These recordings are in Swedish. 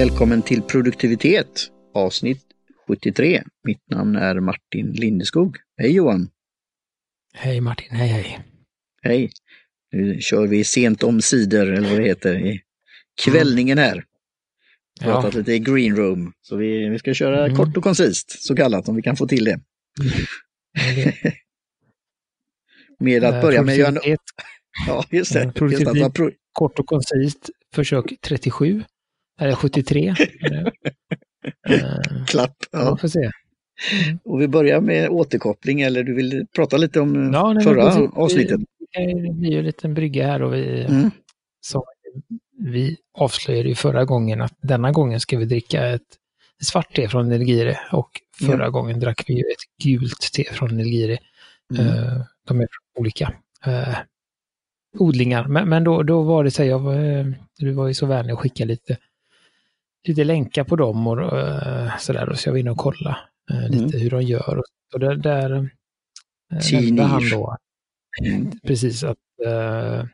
Välkommen till produktivitet avsnitt 73. Mitt namn är Martin Lindeskog. Hej Johan! Hej Martin, hej hej! Hej! Nu kör vi sent om sidor eller vad det heter i kvällningen här. Pratat ja. lite i green room. Så vi, vi ska köra mm. kort och koncist, så kallat, om vi kan få till det. Mm. med att uh, börja med... Ja, just det. Just att pro... Kort och koncist, försök 37. Eller 73. Klapp. Ja. får se. Och vi börjar med återkoppling eller du vill prata lite om ja, nej, förra precis, avsnittet? Det blir ju en liten brygga här och vi, mm. som vi avslöjade ju förra gången att denna gången ska vi dricka ett svart te från Nelgire och förra mm. gången drack vi ju ett gult te från Nelgire. Mm. Uh, de är olika uh, odlingar. Men, men, då, då var det så här, jag var, du var ju så vänlig att skicka lite lite länkar på dem och uh, sådär. Så jag var inne och kollade uh, lite mm. hur de gör. Och, och där, där uh, nämnde han då mm. precis att uh,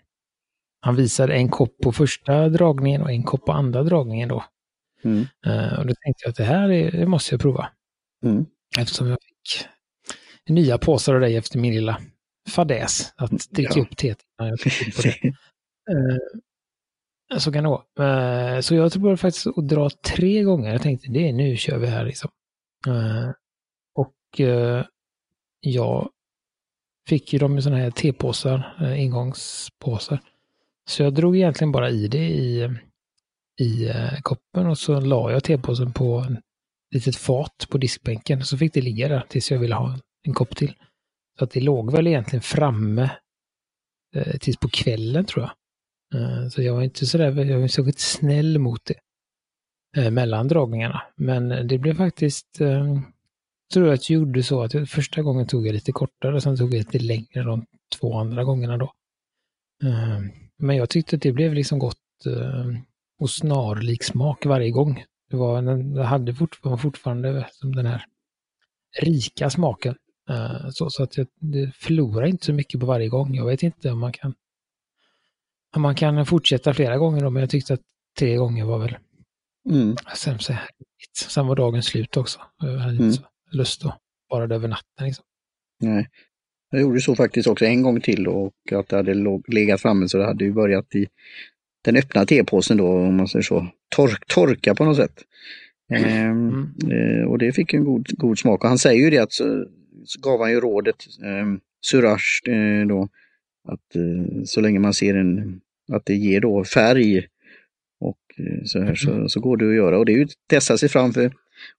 han visade en kopp på första dragningen och en kopp på andra dragningen då. Mm. Uh, och då tänkte jag att det här är, det måste jag prova. Mm. Eftersom jag fick nya påsar av dig efter min lilla fadäs att dricka ja. upp teet innan jag tog på det. Uh, Så kan det vara. Så jag tror faktiskt att dra tre gånger. Jag tänkte det nu kör vi här liksom. Eh, och eh, jag fick ju dem i sådana här tepåsar, eh, ingångspåsar. Så jag drog egentligen bara i det i, i koppen och så la jag tepåsen på ett litet fat på diskbänken. Så fick det ligga där tills jag ville ha en kopp till. Så att det låg väl egentligen framme tills på kvällen tror jag. Eh, så jag var inte sådär, jag var så snäll mot det eh, mellan dragningarna. Men det blev faktiskt, eh, tror jag att jag gjorde så att första gången tog jag lite kortare, sen tog jag lite längre de två andra gångerna då. Eh, men jag tyckte att det blev liksom gott och snarlik smak varje gång. Det, var, det hade fortfarande, fortfarande som den här rika smaken. Så, så att jag, det förlorar inte så mycket på varje gång. Jag vet inte om man kan man kan fortsätta flera gånger då, men jag tyckte att tre gånger var väl mm. här, sen var dagen slut också. Jag hade mm. inte så lust att vara där över natten. Liksom. Nej. Jag gjorde så faktiskt också en gång till och att det hade legat framme så det hade ju börjat i den öppna tepåsen då, om man säger så, tork, torka på något sätt. Ehm, mm. Eh, och det fick en god, god smak. Och han säger ju det att så, så gav han ju rådet, eh, Surage eh, då, att eh, så länge man ser en att det ger då färg och eh, så här så, så går det att göra och det är ju testa sig framför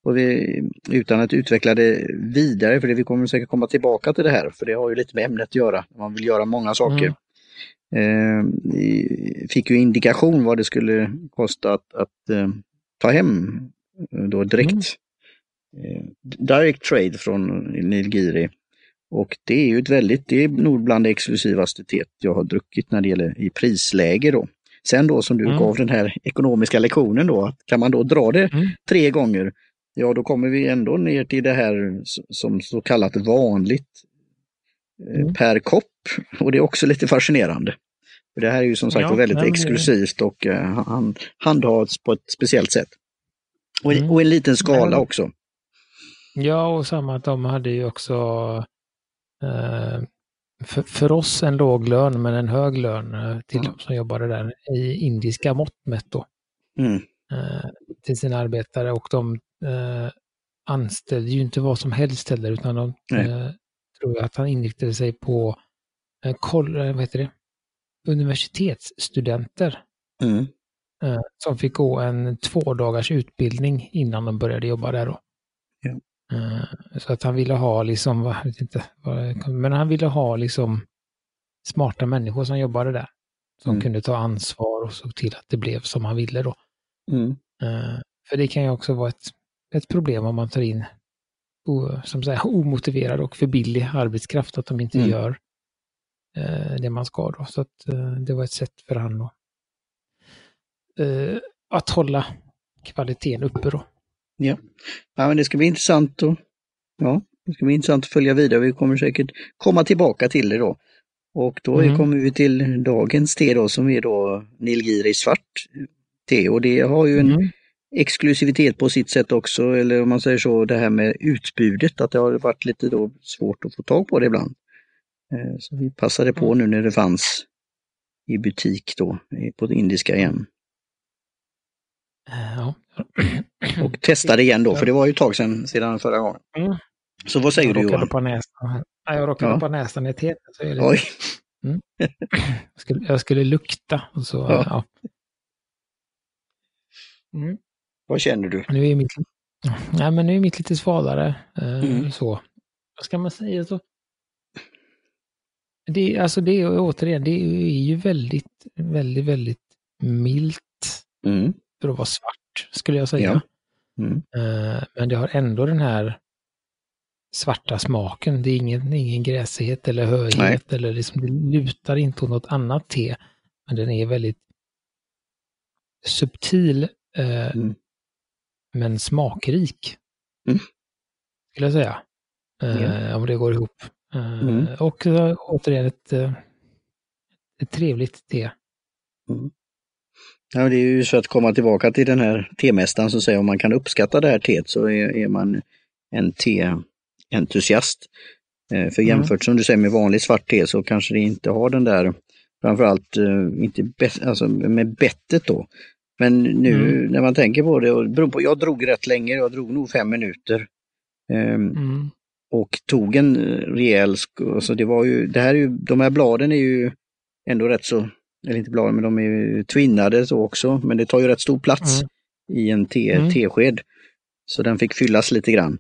och vi, utan att utveckla det vidare, för det, vi kommer säkert komma tillbaka till det här, för det har ju lite med ämnet att göra. Man vill göra många saker. Mm. Eh, fick ju indikation vad det skulle kosta att, att eh, ta hem eh, då direkt. Mm. Eh, direct trade från Nilgiri. Och det är ju ett väldigt, det är nog bland det exklusivaste teet jag har druckit när det gäller i prisläge då. Sen då som du mm. gav den här ekonomiska lektionen då, kan man då dra det mm. tre gånger, ja då kommer vi ändå ner till det här som så kallat vanligt eh, mm. per kopp. Och det är också lite fascinerande. För Det här är ju som sagt ja, väldigt exklusivt och uh, hand, handhas på ett speciellt sätt. Och, mm. och en liten skala också. Ja, och samma att de hade ju också Eh, för, för, oss en låg lön men en hög lön eh, till mm. de som jobbade där i indiska mått mätt då. Mm. Eh, till sina arbetare och de eh, anställde ju inte vad som helst heller utan de eh, tror jag att han inriktade sig på eh, koll, vad heter det? universitetsstudenter. Mm. Eh, som fick gå en två dagars utbildning innan de började jobba där då. Eh, så att han ville ha liksom, jag vet inte, men han ville ha liksom smarta människor som jobbade där. Som mm. kunde ta ansvar och såg till att det blev som han ville då. Mm. Eh, för det kan ju också vara ett, ett problem om man tar in som säger, omotiverad och för billig arbetskraft, att de inte mm. gör eh, det man ska då. Så att det var ett sätt för han att, att hålla kvaliteten uppe då. Ja. ja, men det ska bli intressant och ja, det ska bli intressant att följa vidare. Vi kommer säkert komma tillbaka till det då. Och då mm. kommer vi till dagens te då som är då Nilgiri svart te och det har ju en, mm. exklusivitet på sitt sätt också, eller om man säger så, det här med utbudet, att det har varit lite då svårt att få tag på det ibland. Eh, så vi passade på nu när det fanns i butik då, på indiska igen. Ja. Och testade igen då, för det var ju ett tag sedan, sedan förra gången. Mm. Så vad säger jag du Johan? På näsan. Jag råkade ja. på näsan i teet. Oj! Mm. Jag, skulle, jag, skulle, lukta och så, ja. ja. Mm. Vad känner du? Nu är mitt, ja, men nu är mitt lite svalare. Eh, mm. Så. Vad ska man säga? Så? Det, alltså det är återigen, det är ju väldigt, väldigt, väldigt milt mm. för att vara svart, skulle jag säga. Mm. Uh, men det har ändå den här svarta smaken. Det är ingen, ingen gräsighet eller höghet Nej. eller liksom, det lutar inte åt något annat te. Men den är väldigt subtil uh, mm. men smakrik. Mm. Skulle jag säga. Ja. Om det går ihop. Mm. Eh, och återigen ett, eh, ett trevligt te. Mm. Ja, det är ju så att komma tillbaka till den här temästaren som säger om man kan uppskatta det här teet så är, är man en teentusiast. Eh, för mm. jämfört som du säger med vanligt svart te så kanske det inte har den där, framförallt inte alltså med bettet då. Men nu mm. när man tänker på det, och på, jag drog rätt länge, jag drog nog fem minuter. Um, mm och tog en eh, rejäl, alltså det var ju, det här är ju, de här bladen är ju ändå rätt så, eller inte bladen, men de är ju twinnade så också, men det tar ju rätt stor plats mm. i en te, mm. tesked. Så den fick fyllas lite grann.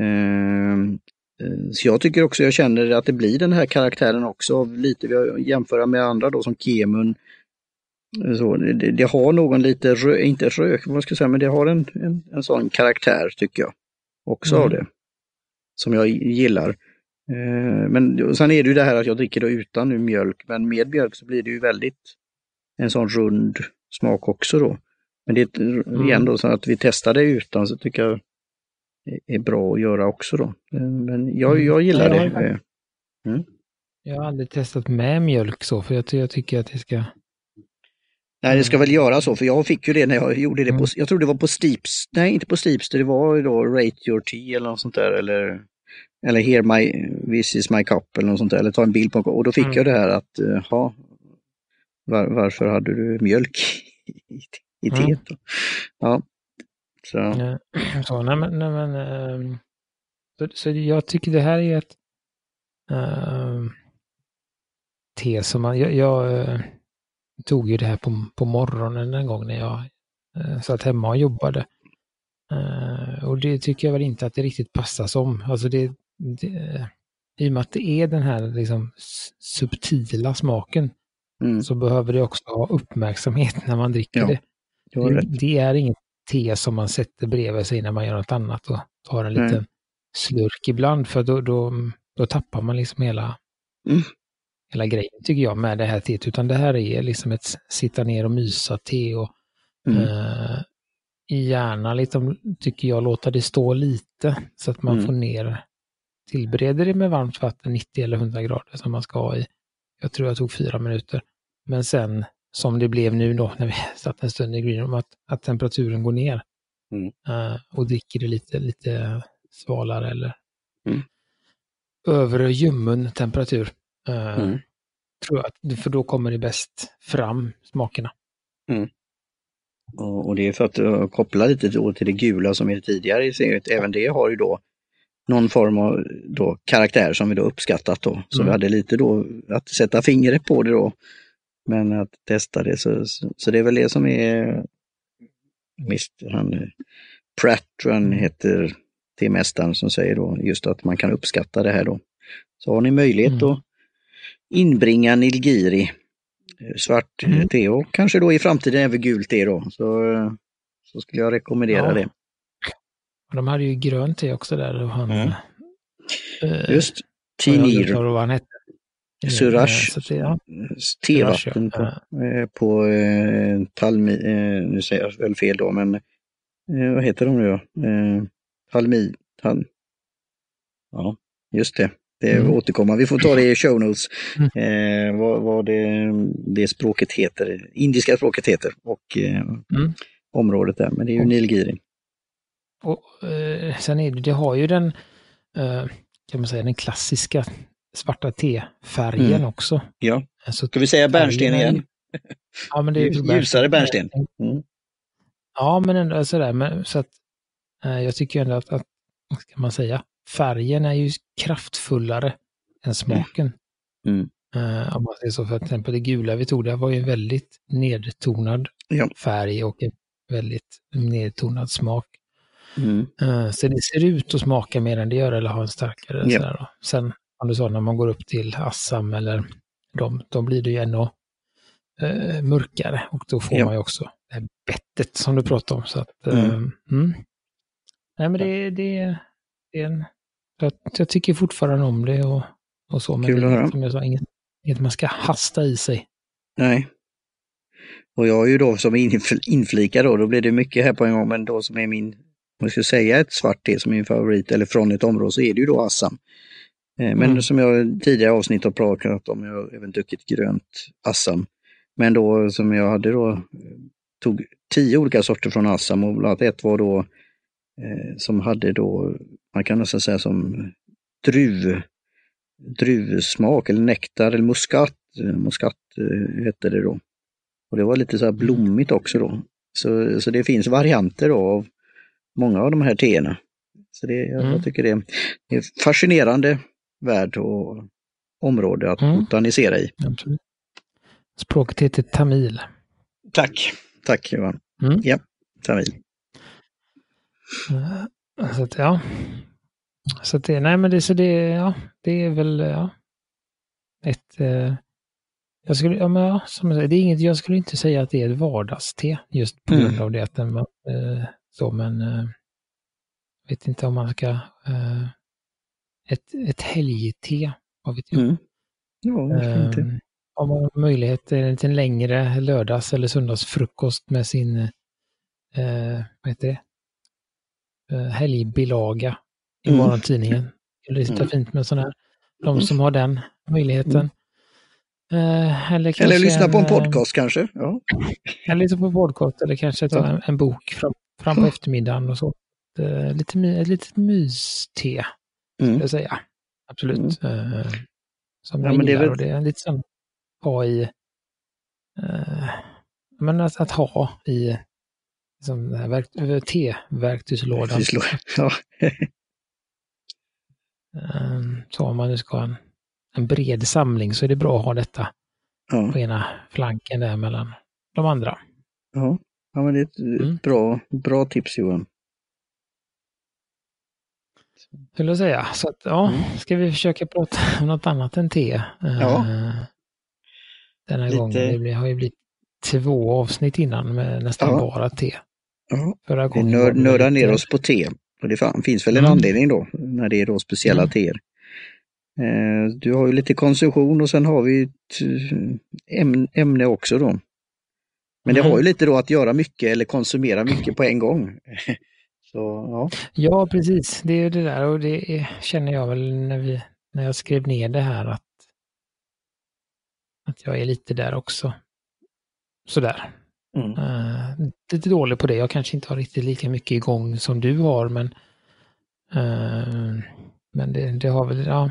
Ehm, eh, så jag tycker också, jag känner att det blir den här karaktären också, lite, vi jämföra med andra då som Kemun. Så det, det, har någon lite, rö, inte rök, vad ska jag säga, men det har en, en, en sån karaktär tycker jag. Också mm. av det som jag gillar. Eh, men sen är det ju det här att jag dricker då utan nu mjölk, men med mjölk så blir det ju väldigt en sån rund smak också då. Men det är mm. igen då så att vi testar det utan så tycker jag är bra att göra också då. Eh, men jag, mm. jag gillar det. Eh, mm. Jag har aldrig testat med mjölk så, för jag, jag tycker att det ska Nej, det ska väl göra så, för jag fick ju det när jag gjorde det på, mm. jag tror det var på Steeps, nej inte på Steeps, det var ju då Rate Your Tea eller något sånt där, eller, eller Here My, This is my cup eller något sånt där, eller ta en bild på och då fick mm. jag det här att, eh, ja, var, varför hade du mjölk i, i mm. teet? Mm. Ja. Så. Så, nej men, nej, men äh, så, så, jag tycker det här är ett äh, te som man, jag, jag äh, tog ju det här på, på morgonen en gång när jag eh, satt hemma och jobbade. Eh, och det tycker jag väl inte att det riktigt passar som. Alltså det, det, I och med att det är den här liksom subtila smaken mm. så behöver det också ha uppmärksamhet när man dricker ja, det. Det, det, är inget te som man sätter bredvid sig när man gör något annat och tar en liten slurk ibland för då, då, då tappar man liksom hela, mm hela grejen tycker jag med det här teet, utan det här är liksom ett sitta ner och mysa te och mm. eh, gärna liksom, tycker jag, låta det stå lite så att man mm. får ner, tillbereder det med varmt vatten 90 eller 100 grader som man ska ha i. Jag tror jag tog fyra minuter. Men sen, som det blev nu då, när vi satt en stund i greenroom, att, att temperaturen går ner. Mm. Uh, och dricker det lite, lite svalare eller mm. övre ljummen temperatur. Uh, mm. Tror jag, för då kommer det bäst fram, smakerna. Mm. Och, det är för att uh, koppla lite då till det gula som är tidigare i seriet. Även det har ju då någon form av då, karaktär som vi då uppskattat då. Så mm. vi hade lite då att sätta fingret på det då. Men att testa det så, så, så det är väl det som är Mr. Han, Pratt tror han heter, till mästaren som säger då just att man kan uppskatta det här då. Så har ni möjlighet mm. att inbringa Nilgiri eh, svart eh, mm. te och kanske då i framtiden även gult te då. Så, eh, så skulle jag rekommendera ja. det. De hade ju grönt te också där. Och han, mm. eh, Just, Tinir. Surage, ja. tevatten på, ja. på eh, Talmi, eh, nu säger jag väl fel då, men eh, vad heter de nu då? Eh, Talmi, tal, ja, just det. Det mm. återkommer. Vi får ta det i show notes. Mm. Eh, vad, vad det, det, språket heter, indiska språket heter. Och, eh, mm. området där, men det är ju Nilgiri. Och eh, sen är det, det har ju den, eh, kan man säga, den klassiska svarta T-färgen mm. också. Ja, alltså, ska vi säga bärnsten igen? Ja, men det är Ljusare bärnsten. Mm. Ja, men ändå sådär, men, så att eh, jag tycker ändå att, att, vad ska man säga, färgen är ju kraftfullare än smaken. Mm. Uh, om man säger så, för till exempel det gula vi tog, det var ju en väldigt nedtonad ja. färg och en väldigt nedtonad smak. Mm. Uh, så det ser ut att smaka mer än det gör eller ha en starkare. Ja. Sådär då. Sen, om du sa, när man går upp till Assam eller de, då blir det ju ännu uh, mörkare och då får ja. man ju också det här bettet som du pratade om. Så att, mm. Mm. Nej men det, det, en... Jag, jag tycker fortfarande om det och, och så. Men Kul det, att höra. som jag sa, inget, inget man ska hasta i sig. Nej. Och jag är ju då som inflikad då, då blir det mycket här på en gång, men då som är min, om jag ska säga ett svart te som är min favorit, eller från ett område, så är det ju då Assam. Eh, men mm. som jag tidigare avsnitt har pratat om, jag har även druckit grönt Assam. Men då som jag hade då, tog tio olika sorter från Assam och bland annat ett var då som hade då, man kan nästan säga som druv, druvsmak eller nektar eller muskat, muskat eh, hette det då. Och det var lite så här blommigt också då. Så, så det finns varianter då av många av de här teerna. Så det, mm. jag tycker det är, det är fascinerande värld och område att mm. botanisera i. Absolut. Språket heter tamil. Tack, tack Johan. Mm. Ja, tamil. Så att, ja. Så att det, nej men det, så det, ja, det är väl, ja. Ett, eh, jag skulle, ja men ja, som jag säger, det är inget, jag skulle inte säga att det är ett vardagste just på grund mm. av det att den, eh, så men, eh, vet inte om man ska, eh, ett, ett helgte, vad vet jag. Mm. Ja, eh, om man har möjlighet till en längre lördags eller söndagsfrukost med sin, eh, vad heter det, eh, helgbilaga i mm. morgontidningen. Det är mm. fint med sådana här, de mm. som har den möjligheten. Eh, eller, eller lyssna på en eh, podcast kanske. Ja. Eller lyssna på en podcast eller kanske ta en, en bok fram, fram på eftermiddagen och så. Eh, lite, ett litet myste, mm. jag säga. Absolut. Mm. Uh, som jag ja, gillar väl... och det är lite sån ha i, uh, men att, att, ha i som verk, T-verktygslådan. Ja. um, så om man nu ska ha en, en bred samling så är det bra att ha detta ja. på ena flanken där mellan de andra. Ja, ja men det är ett mm. bra, bra tips Johan. Skulle jag säga. Så att, ja, mm. ska vi försöka prata om något annat än te? Ja. Uh, denna Lite... gången. Det har ju blivit två avsnitt innan med nästan ja. bara te. Ja. Förra gången vi nör, nördar ner oss på te. Och det finns väl en mm. anledning då, när det är då speciella mm. teer. Eh, du har ju lite konsumtion och sen har vi ett eh, ämne också då. Men det mm. har ju lite då att göra mycket eller konsumera mycket på en gång. Så, ja. ja, precis. Det är det där och det är, känner jag väl när, vi, när jag skrev ner det här att, att jag är lite där också. Sådär. Mm. Uh, lite dålig på det. Jag kanske inte har riktigt lika mycket igång som du har men uh, men det, det, har väl, ja,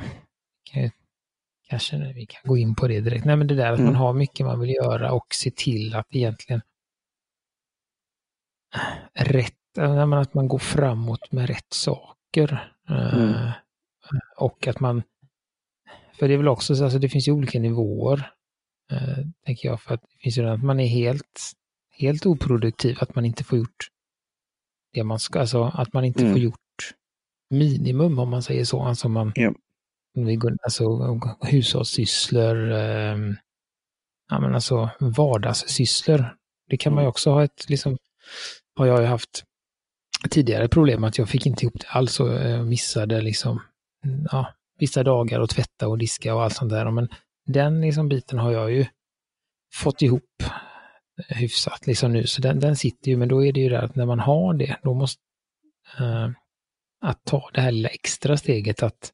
kanske vi kan gå in på det direkt. Nej men det där att mm. man har mycket man vill göra och se till att egentligen rätt att man går framåt med rätt saker. Mm. Uh, och att man, för det är väl också så, alltså det finns ju olika nivåer, uh, tänker jag, för att det finns ju att man är helt, helt oproduktiv, att man inte får gjort det man ska, alltså att man inte mm. får gjort minimum om man säger så, alltså man, ja. alltså hushållssysslor, uh, ja men alltså vardagssysslor, det kan man ju mm. också ha ett, liksom, har jag ju haft tidigare problem att jag fick inte ihop det alls och eh, missade liksom, ja, vissa dagar att tvätta och diska och allt sånt där. Men den liksom biten har jag ju fått ihop hyfsat liksom nu, så den, den sitter ju, men då är det ju det att när man har det, då måste uh, att ta det här lilla extra steget att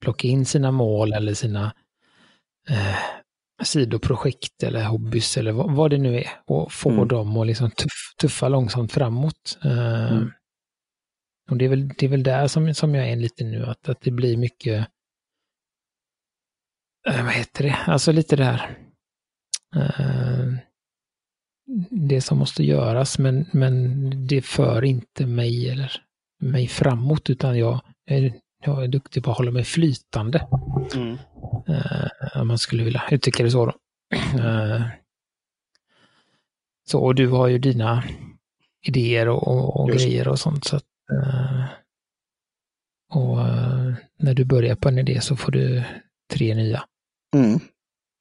plocka in sina mål eller sina uh, sidoprojekt eller hobbys eller vad, vad det nu är och få mm. dem att liksom tuff, tuffa långsamt framåt. Uh, mm. Och det är väl, det är väl där som, som jag är lite nu, att, att det blir mycket, uh, vad heter det, alltså lite där, uh, det som måste göras men, men det för inte mig eller mig framåt utan jag är, jag är duktig på att hålla mig flytande. Mm. Uh, om man skulle vilja uttrycka det så då. Uh, så, och du har ju dina idéer och, och, och grejer och sånt. Så att, uh, och när du börjar på en idé så får du tre nya. Mm.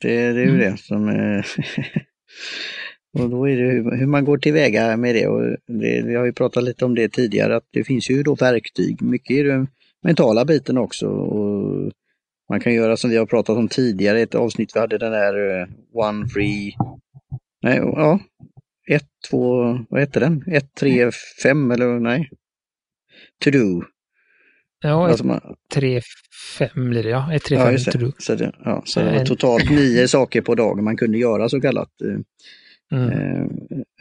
Det, det är ju mm. det som är Och då är det hur, man går tillväga med det. Och det, Vi har ju pratat lite om det tidigare, att det finns ju då verktyg. Mycket i den mentala biten också. Och man kan göra som vi har pratat om tidigare, ett avsnitt vi hade den där uh, One Free... Nej, ja. 1, 2, vad heter den? 1, 3, 5 eller nej? To do. Ja, 3, 5 blir det ja. 1, 3, 5 to do. Så det, ja, så det var totalt nio saker på dagen man kunde göra så kallat. Mm. Eh,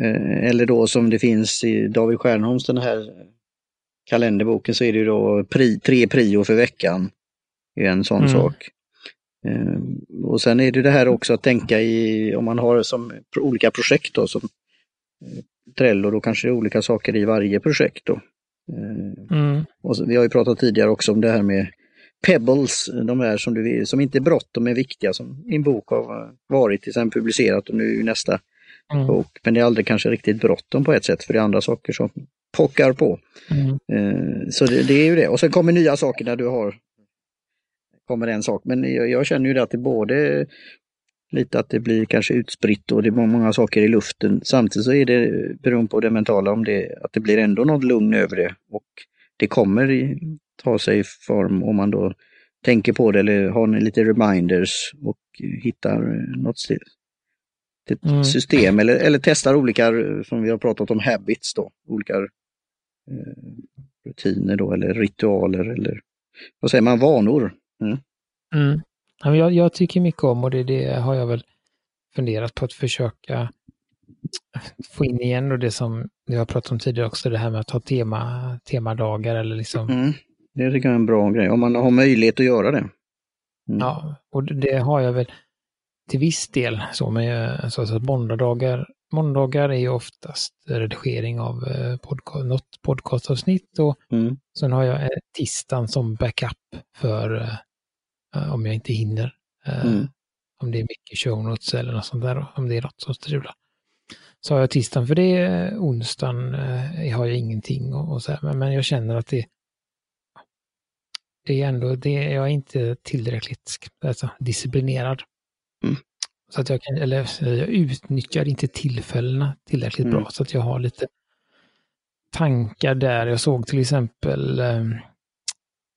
eh, eller då som det finns i David Stjernholms den här kalenderboken så är det då pri, tre prio för veckan. är en sån mm. sak. Eh, och sen är det det här också att tänka i, om man har som olika projekt då, som Trello, då kanske det är olika saker i varje projekt. Då. Mm. Och vi har ju pratat tidigare också om det här med Pebbles, de här som, du, som inte är bråttom är viktiga, som min bok har varit till exempel publicerat och nu nästa Mm. Och, men det är aldrig kanske riktigt bråttom på ett sätt för det är andra saker som pockar på. Mm. Eh, så det, det, är ju det. Och sen kommer nya saker när du har kommer en sak. Men jag, jag känner ju det att det både lite att det blir kanske utspritt och det är många saker i luften. Samtidigt så är det beroende på det mentala om det, att det blir ändå något lugn över det. Och det kommer i, ta sig form om man då tänker på det eller har lite reminders och hittar något ett mm. system eller, eller testar olika, som vi har pratat om, habits då, olika eh, rutiner då eller ritualer eller vad säger man, vanor. Mm. Mm. Jag, jag tycker mycket om och det, det har jag väl funderat på att försöka få in igen och det som vi har pratat om tidigare också, det här med att ha tema, temadagar eller liksom. Mm. Det tycker jag är en bra grej, om man har möjlighet att göra det. Mm. Ja, och det har jag väl till viss del så, men så att måndagar, måndagar är ju oftast redigering av eh, podcast, något podcastavsnitt och mm. sen har jag tisdagen som backup för uh, om jag inte hinner. Mm. Om det är mycket show notes eller något sånt där, om det är något som strular. Så har jag tisdagen för det, onsdagen har jag ingenting och, och så här, men, men jag känner att det det är ändå, det, jag är inte tillräckligt alltså, disciplinerad. Mm. Så att jag kan, eller jag utnyttjar inte tillfällena tillräckligt mm. bra så att jag har lite tankar där. Jag såg till exempel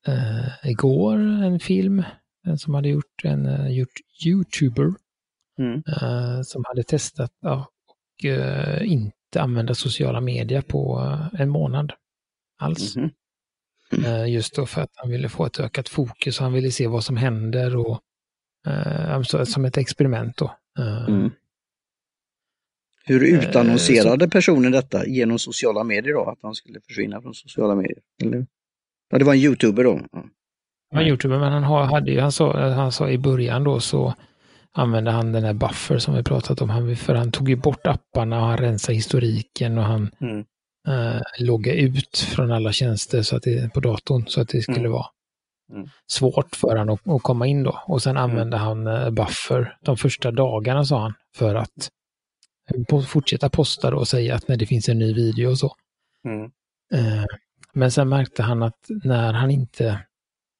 äh, igår en film en som hade gjort en uh, youtuber mm. uh, som hade testat uh, och inte använda sociala medier på en månad alls. Mm. Mm. Just då för att han ville få ett ökat fokus och han ville se vad som händer och Uh, som ett experiment då. Uh, mm. Hur utannonserade uh, personen detta genom sociala medier då? Att han skulle försvinna från sociala medier? Eller? Ja, det var en youtuber då? Ja. En youtuber, men han, hade ju, han, sa, han sa i början då så använde han den här buffer som vi pratat om. Han, för han tog ju bort apparna och han rensade historiken och han mm. uh, loggade ut från alla tjänster så att det, på datorn så att det skulle mm. vara Mm. svårt för honom att, att, komma in då. Och sen mm. använde han eh, buffer de första dagarna sa han för att på, fortsätta posta då och säga att när det finns en ny video och så. Mm. Eh, men sen märkte han att när han inte,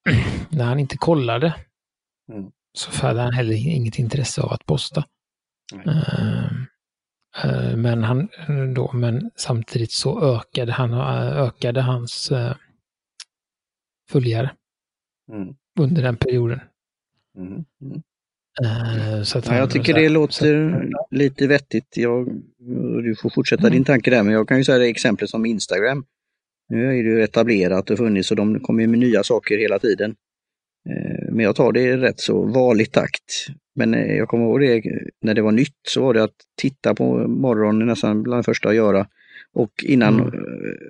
när han inte kollade mm. så hade han heller inget intresse av att posta. Eh, eh, men, han, då, men samtidigt så ökade, han, ökade hans eh, följare. Mm. under den perioden. Mm. Uh, så ja, jag tycker det låter så, lite vettigt. Jag, du får fortsätta din mm. tanke där, men jag kan ju säga det exemplet som Instagram. Nu är det ju etablerat och funnits och de kommer med nya saker hela tiden. Uh, men jag tar det i rätt så varlig takt. Men eh, jag kommer ihåg det när det var nytt så var det att titta på morgonen nästan bland det första att göra. Och innan mm.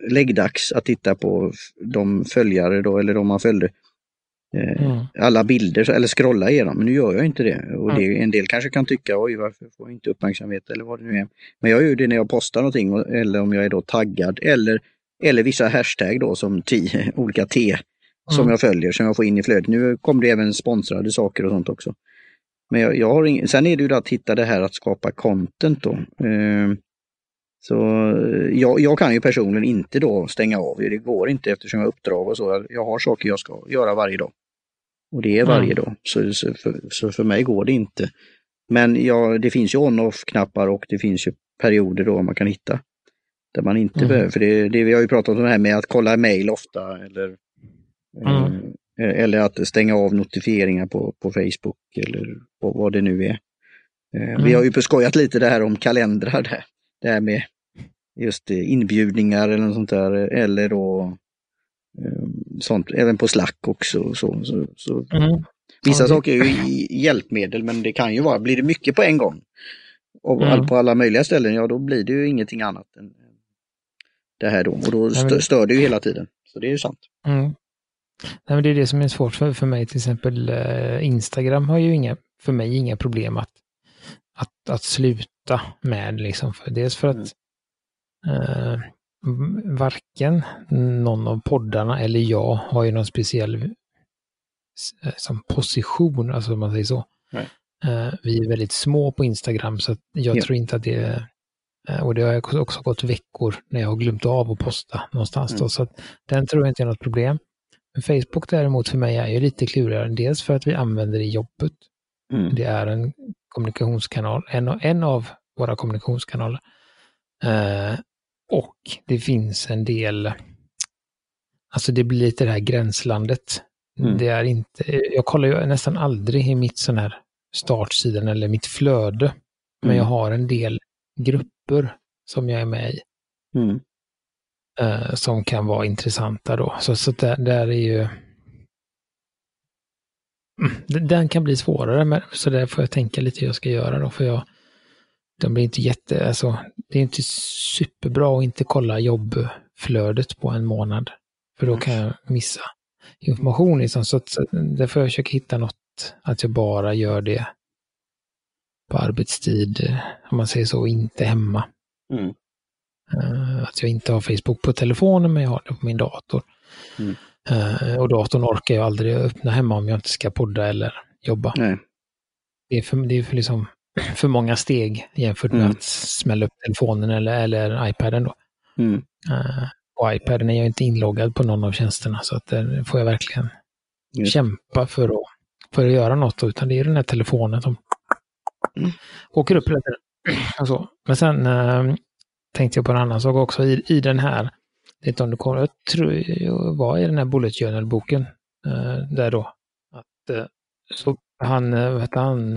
läggdags att titta på de följare då, eller de man följde. Mm. Alla bilder eller scrolla igenom, men nu gör jag inte det. Och det, en del kanske kan tycka, oj varför får jag inte uppmärksamhet eller vad det nu är. Men jag gör det när jag postar någonting eller om jag är då taggad eller, eller vissa hashtag då som t, olika T som mm. jag följer, som jag får in i flödet. Nu kommer det även sponsrade saker och sånt också. Men jag, jag har ing, sen är det ju att hitta det här att skapa content då. Eh, så jag, jag, kan ju personligen inte då stänga av, det går inte eftersom jag har uppdrag och så. Jag har saker jag ska göra varje dag. Och det är varje mm. dag, så, så, för, så, för, mig går det inte. Men ja, det finns ju on-off-knappar och det finns ju perioder då man kan hitta. Där man inte mm. behöver, för det, det, vi har ju pratat om det här med att kolla mail ofta eller Mm. Eh, eller att stänga av notifieringar på, på Facebook eller på vad det nu är. Eh, mm. Vi har ju skojat lite det här om kalendrar, det, det här med just inbjudningar eller något sånt där. Eller då sånt, även på Slack också. Så, så, så. Mm. Vissa ja, saker är ju hjälpmedel men det kan ju vara, blir det mycket på en gång och mm. på alla möjliga ställen, ja då blir det ju ingenting annat än det här då. Och då stör det ju hela tiden. Så det är ju sant. Mm. Nej, men det är det som är svårt för, för mig, till exempel eh, Instagram har ju inga, för mig inga problem att, att, att sluta med. Liksom. För, dels för att mm. eh, varken någon av poddarna eller jag har ju någon speciell eh, som position, alltså om man säger så. Eh, vi är väldigt små på Instagram så jag ja. tror inte att det eh, och det har också gått veckor när jag har glömt av att posta någonstans. Mm. Då, så den tror jag inte är något problem. Men Facebook däremot för mig är ju lite klurigare. Dels för att vi använder det i jobbet. Mm. Det är en kommunikationskanal, en, en av våra kommunikationskanaler. Eh, och det finns en del, alltså det blir lite det här gränslandet. Mm. Det är inte, jag kollar ju nästan aldrig i mitt sån här startsidan eller mitt flöde. Mm. Men jag har en del grupper som jag är med i. Mm eh, som kan vara intressanta då. Så, så där, där är ju... Mm, den kan bli svårare, men, så där får jag tänka lite hur jag ska göra då. För jag, de blir inte jätte, alltså, det är inte superbra att inte kolla jobbflödet på en månad. För då kan jag missa information. Liksom. Så, så där får jag försöka hitta något, att jag bara gör det på arbetstid, om man säger så, inte hemma. Mm. Uh, att jag inte har Facebook på telefonen men jag har det på min dator. Mm. Uh, och datorn orkar jag aldrig öppna hemma om jag inte ska podda eller jobba. Nej. Det är, för, det är för, liksom, för många steg jämfört med mm. att smälla upp telefonen eller, eller iPaden. Då. Mm. Uh, och iPaden är jag inte inloggad på någon av tjänsterna så att där får jag verkligen Just. kämpa för att, för att göra något. Utan det är den här telefonen som mm. åker upp hela tiden. Men sen tänkte jag på en annan sak också i, i den här. Det är inte om du kommer, jag tror jag var i den här Bullet Journal-boken. Eh, där då. Att, eh, så han, eh, vad heter han,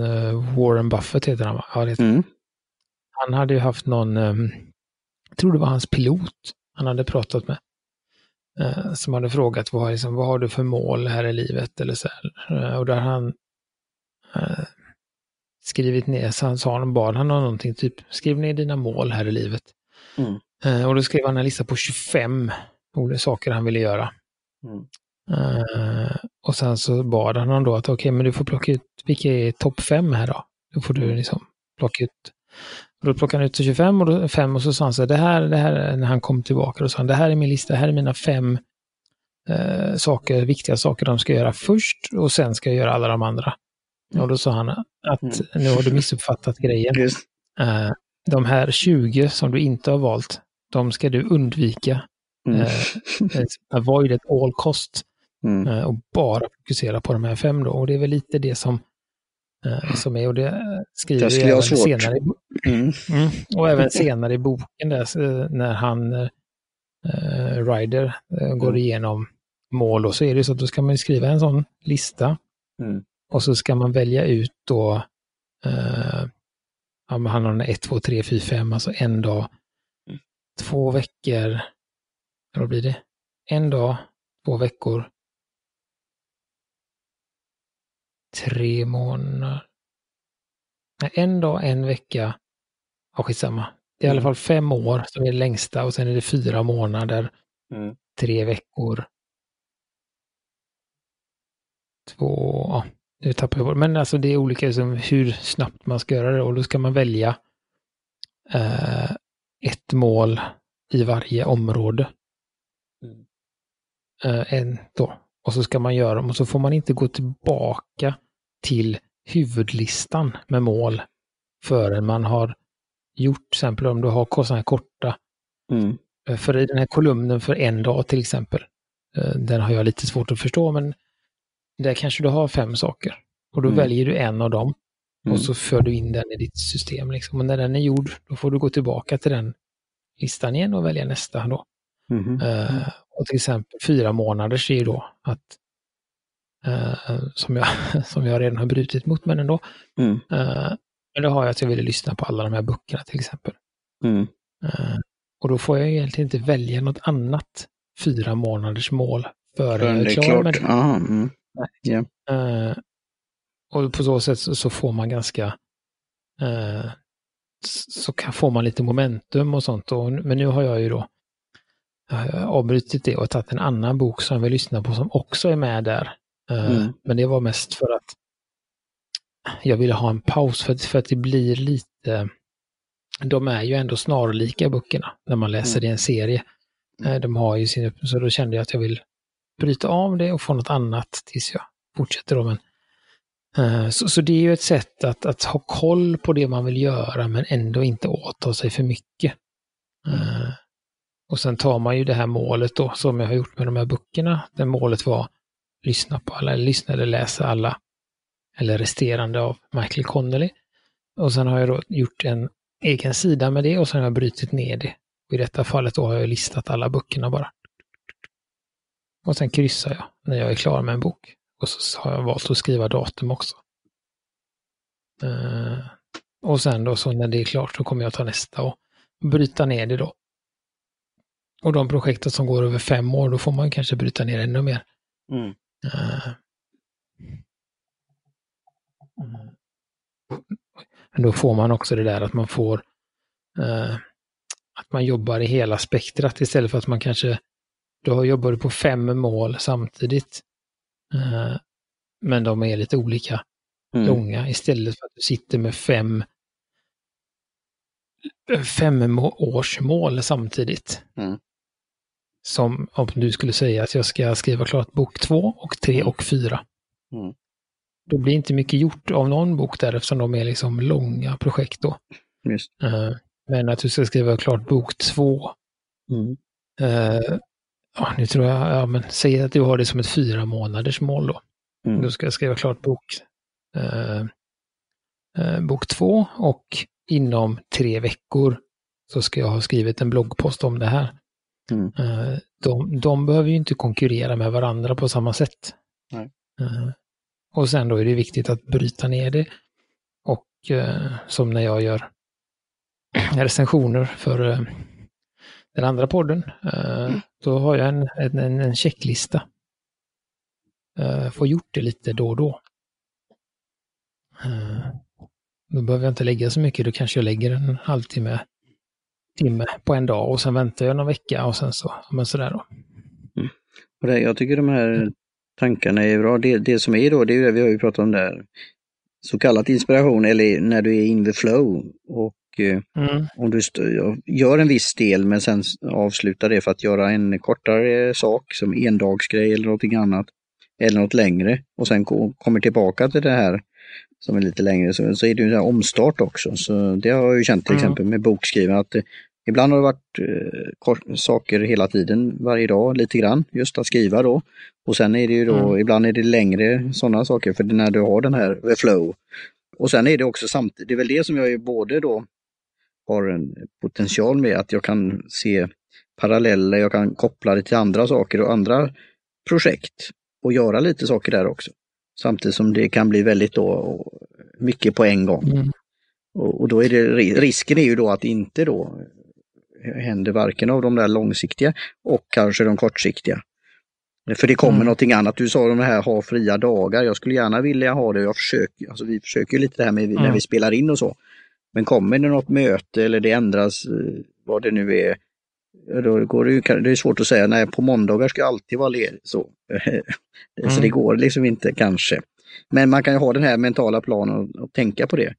Warren Buffett heter han va? Ja, det mm. Han hade ju haft någon, jag tror det var hans pilot han hade pratat med. Som hade frågat vad, liksom, vad har du för mål här i livet eller så här. och där han skrivit ner, så han sa han bad han om någonting, typ skriv ner dina mål här i livet. Mm. Uh, och då skrev han en lista på 25 olika saker han ville göra. Mm. Uh, och sen så bad han honom då att okej, okay, men du får plocka ut, vilka är topp 5 här då? Då får du mm. liksom plocka ut. Och då plockade han ut 25 och då, fem och så sa han så här, det här, det här, när han kom tillbaka, då sa han, det här är min lista, det här är mina fem uh, saker, viktiga saker de ska göra först och sen ska jag göra alla de andra. Och då sa han att mm. nu har du missuppfattat grejen. Uh, de här 20 som du inte har valt, de ska du undvika. Mm. Eh, eh, avoid at all cost. Mm. Eh, och bara fokusera på de här fem då. Och det är väl lite det som, eh, som är, och det skriver det även senare. I, mm. mm. och även senare i boken där, eh, när han, eh, Ryder, går mm. igenom mål och så är det så att då ska man skriva en sån lista. Mm. Och så ska man välja ut då ja, han har 1, 2, 3, 4, 5, alltså en dag. Två veckor, vad blir det? En dag, två veckor, tre månader, en dag, en vecka, ja skitsamma. Det är i alla Mm. fall fem år som är det längsta och sen är det fyra månader, Mm. tre veckor. Två, ja, nu tappar jag bort. Men alltså det är olika liksom, hur snabbt man ska göra det och då ska man välja eh, ett mål i varje område. Mm. Eh, en då. Och så ska man göra dem och så får man inte gå tillbaka till huvudlistan med mål förrän man har gjort, till exempel om du har sådana här korta Mm. Eh, För i den här kolumnen för en dag till exempel, eh, den har jag lite svårt att förstå, men där kanske du har fem saker. Och då Mm. väljer du en av dem Mm. och så för du in den i ditt system. Liksom. Och när den är gjord, då får du gå tillbaka till den listan igen och välja nästa då. Mhm. Eh, och till exempel fyra månaders är ju då att, eh, som, jag, som jag redan har brutit mot, men ändå. Mm. Eh, men då har jag att jag ville lyssna på alla de här böckerna till exempel. Mm. Och då får jag egentligen inte välja något annat fyra månaders mål före jag det är klar med det. Aha, mm. Och på så sätt så, får man ganska, eh, så kan, får man lite momentum och sånt. Och, men nu har jag ju då avbrutit det och tagit en annan bok som jag vill lyssna på som också är med där. Eh, Mm. Men det var mest för att jag ville ha en paus för att, för att det blir lite, de är ju ändå snarlika böckerna när man läser Mm. i en serie. Eh, De har ju sin, så då kände jag att jag vill bryta av det och få något annat tills jag fortsätter. Då. Men, så, så det är ju ett sätt att, att ha koll på det man vill göra men ändå inte åta sig för mycket. Eh, Och sen tar man ju det här målet då som jag har gjort med de här böckerna. Där målet var lyssna på alla, eller lyssna eller läsa alla, eller resterande av Michael Connelly. Och sen har jag då gjort en egen sida med det och sen har jag brutit ner det. Och I detta fallet då har jag listat alla böckerna bara. Och sen kryssar jag när jag är klar med en bok. Och så har jag valt att skriva datum också. Eh, och sen då så när det är klart så kommer jag ta nästa och bryta ner det då. Och de projekten som går över fem år, då får man kanske bryta ner ännu mer. Mm. Eh. Men då får man också det där att man får eh, att man jobbar i hela spektrat istället för att man kanske då jobbar du på fem mål samtidigt. Eh, men de är lite olika Mm. långa istället för att du sitter med fem fem årsmål samtidigt. Mm. Som om du skulle säga att jag ska skriva klart bok två och tre Mm. och fyra. Mm. Då blir inte mycket gjort av någon bok där eftersom de är liksom långa projekt då. Just. Eh, Men att du ska skriva klart bok två. Mm. Ja, nu tror jag, ja men säg att du har det som ett fyra månaders mål då. Mm. Då ska jag skriva klart bok, eh, eh, bok två och inom tre veckor så ska jag ha skrivit en bloggpost om det här. Mm. Eh, de, de behöver ju inte konkurrera med varandra på samma sätt. Eh, och sen då är det viktigt att bryta ner det. Och eh, som när jag gör recensioner för eh, den andra podden, eh, då har jag en, en, en, checklista. Uh, får gjort det lite då och då. Uh, då behöver jag inte lägga så mycket, då kanske jag lägger en halvtimme, timme på en dag och sen väntar jag någon vecka och sen så, men sådär då. Mm. Och det, jag tycker de här tankarna är bra. Det, det som är då, det är ju det vi har ju pratat om där. Så kallat inspiration eller när du är in the flow. Och Mm. om du gör en viss del men sen avslutar det för att göra en kortare sak som endagsgrej eller någonting annat. Eller något längre och sen ko- kommer tillbaka till det här som är lite längre så, så är det ju en omstart också. Så det har jag ju känt till Mm. exempel med bokskrivning att eh, ibland har det varit eh, saker hela tiden, varje dag lite grann, just att skriva då. Och sen är det ju då, Mm. ibland är det längre sådana saker för när du har den här the flow. Och sen är det också samtidigt, det är väl det som jag är både då har en potential med att jag kan se paralleller, jag kan koppla det till andra saker och andra projekt och göra lite saker där också. Samtidigt som det kan bli väldigt då mycket på en gång. Mm. Och, och då är det risken är ju då att inte då händer varken av de där långsiktiga och kanske de kortsiktiga. För det kommer mm. någonting annat. Du sa det här ha fria dagar. Jag skulle gärna vilja ha det. Jag försöker, alltså vi försöker lite det här med mm. när vi spelar in och så. Men kommer det något möte eller det ändras, eh, vad det nu är, då går det, ju, det är svårt att säga, nej på måndagar ska jag alltid vara ledig. Så. Mm. så det går liksom inte kanske. Men man kan ju ha den här mentala planen och, och tänka på det.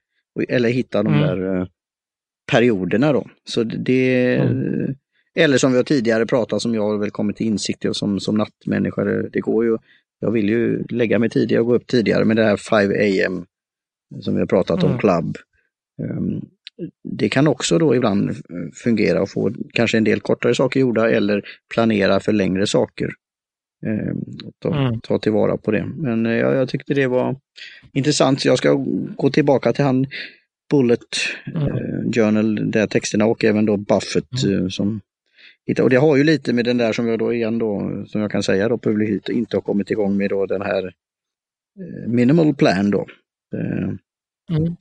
Eller hitta de mm. där uh, perioderna då. Så det, mm. Eller som vi har tidigare pratat, som jag har väl kommit till insikt i som, som nattmänniska, det, det går ju, jag vill ju lägga mig tidigare och gå upp tidigare med det här 5 am som vi har pratat om, mm. club. Um, det kan också då ibland fungera och få kanske en del kortare saker gjorda eller planera för längre saker. Um, ta, mm. ta tillvara på det. Men uh, jag tyckte det var intressant. Jag ska gå tillbaka till han Bullet mm. uh, Journal, där texterna och även då Buffett mm. uh, som och det har ju lite med den där som jag då igen då, som jag kan säga då publikt inte har kommit igång med då den här eh, minimal plan då. Eh, mm.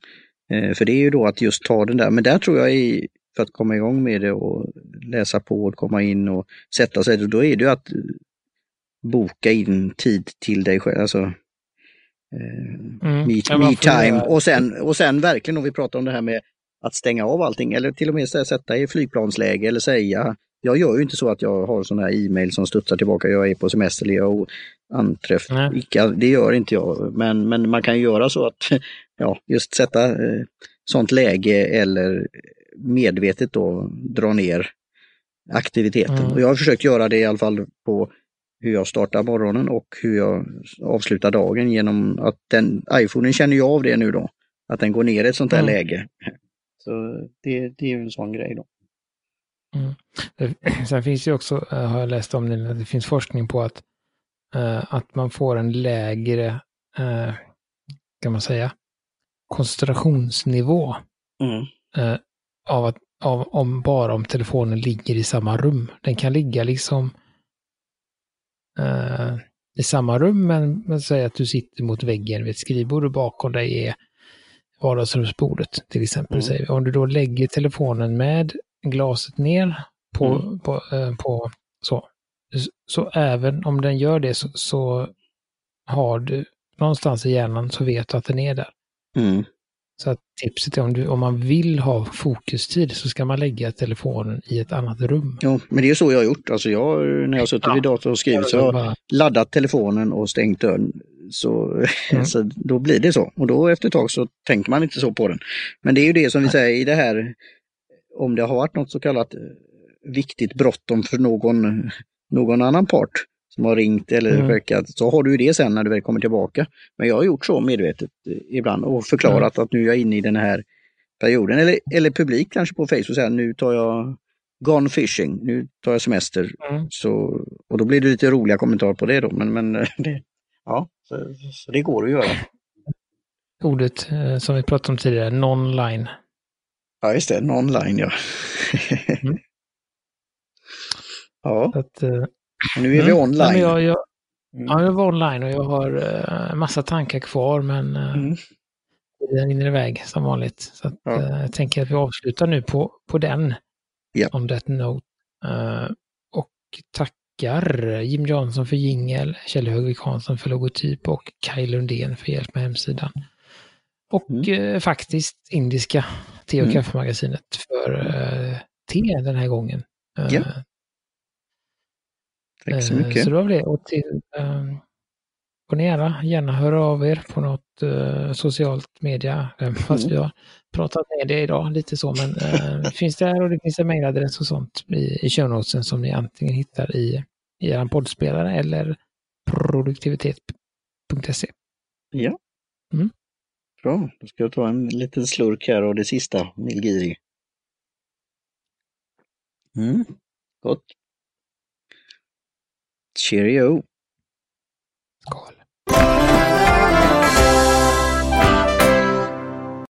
Eh, för det är ju då att just ta den där, men där tror jag i, för att komma igång med det och läsa på och komma in och sätta sig, då är det ju att boka in tid till dig själv, alltså mm. me, me time och sen, och sen verkligen om vi pratar om det här med att stänga av allting eller till och med sätta i flygplansläge eller säga jag gör ju inte så att jag har sådana här e-mail som studsar tillbaka, jag är på semester eller jag anträff. Det gör inte jag, men, men man kan göra så att ja, just sätta eh, sånt läge eller medvetet då dra ner aktiviteten. Mm. Och jag har försökt göra det i alla fall på hur jag startar morgonen och hur jag avslutar dagen genom att den iPhonen känner ju av det nu då, att den går ner i ett sånt här mm. läge. Så det, det är en sån grej då. Mm. Sen finns det också, eh, har jag läst om det, det finns forskning på att, uh, att man får en lägre, kan man säga, koncentrationsnivå mm. uh, av att, av, om bara om telefonen ligger i samma rum. Den kan ligga liksom i samma rum, men, men säg att du sitter mot väggen vid ett skrivbord och bakom dig är vardagsrumsbordet till exempel. Mm. Om du då lägger telefonen med glaset ner på, mm. på, eh, på så. Så även om den gör det så, så, har du någonstans i hjärnan så vet du att den är där. Mm. Så att tipset är om, du, om man vill ha fokustid så ska man lägga telefonen i ett annat rum. Ja, men det är så jag har gjort. Alltså jag, när jag har suttit ja. vid datorn och skrivit så har jag laddat telefonen och stängt dörren. Så, mm. så då blir det så. Och då efter ett tag så tänker man inte så på den. Men det är ju det som vi säger i det här om det har varit något så kallat eh, viktigt bråttom för någon, någon annan part som har ringt eller mm. skickat, så har du det sen när du väl kommer tillbaka. Men jag har gjort så medvetet eh, ibland och förklarat mm. att nu är jag inne i den här perioden. Eller, eller publik kanske på Facebook säger nu tar jag gone fishing, nu tar jag semester. Mm. Så, och då blir det lite roliga kommentarer på det då. Men, men det, ja, så, så det går att göra. Ordet eh, som vi pratade om tidigare, non-line. Ja, just det, online ja. mm. Ja. Att, nu är mm. vi online. Ja, jag, mm. ja, jag var online och jag har uh, massa tankar kvar men uh, mm. den rinner iväg som vanligt. Så att, ja. uh, jag tänker att vi avslutar nu på, på den. Ja. On that note. Uh, och tackar Jim Johnson för jingel, Kjell Högvik Hansson för logotyp och Kaj Lundén för hjälp med hemsidan. Och mm. faktiskt indiska te och mm. kaffemagasinet för te den här gången. Ja. Tack så mycket. Så det var det. Och till, uh, får ni gärna, gärna höra av er på något uh, socialt media, fast mm. vi har pratat med det idag lite så, men uh, finns det här och det finns en mejladress och sånt i, i shownotesen som ni antingen hittar i, i er poddspelare eller produktivitet.se. Ja. Mm. Bra, då ska jag ta en liten slurk här av det sista, Nilgiri. Mm, gott. Cheerio.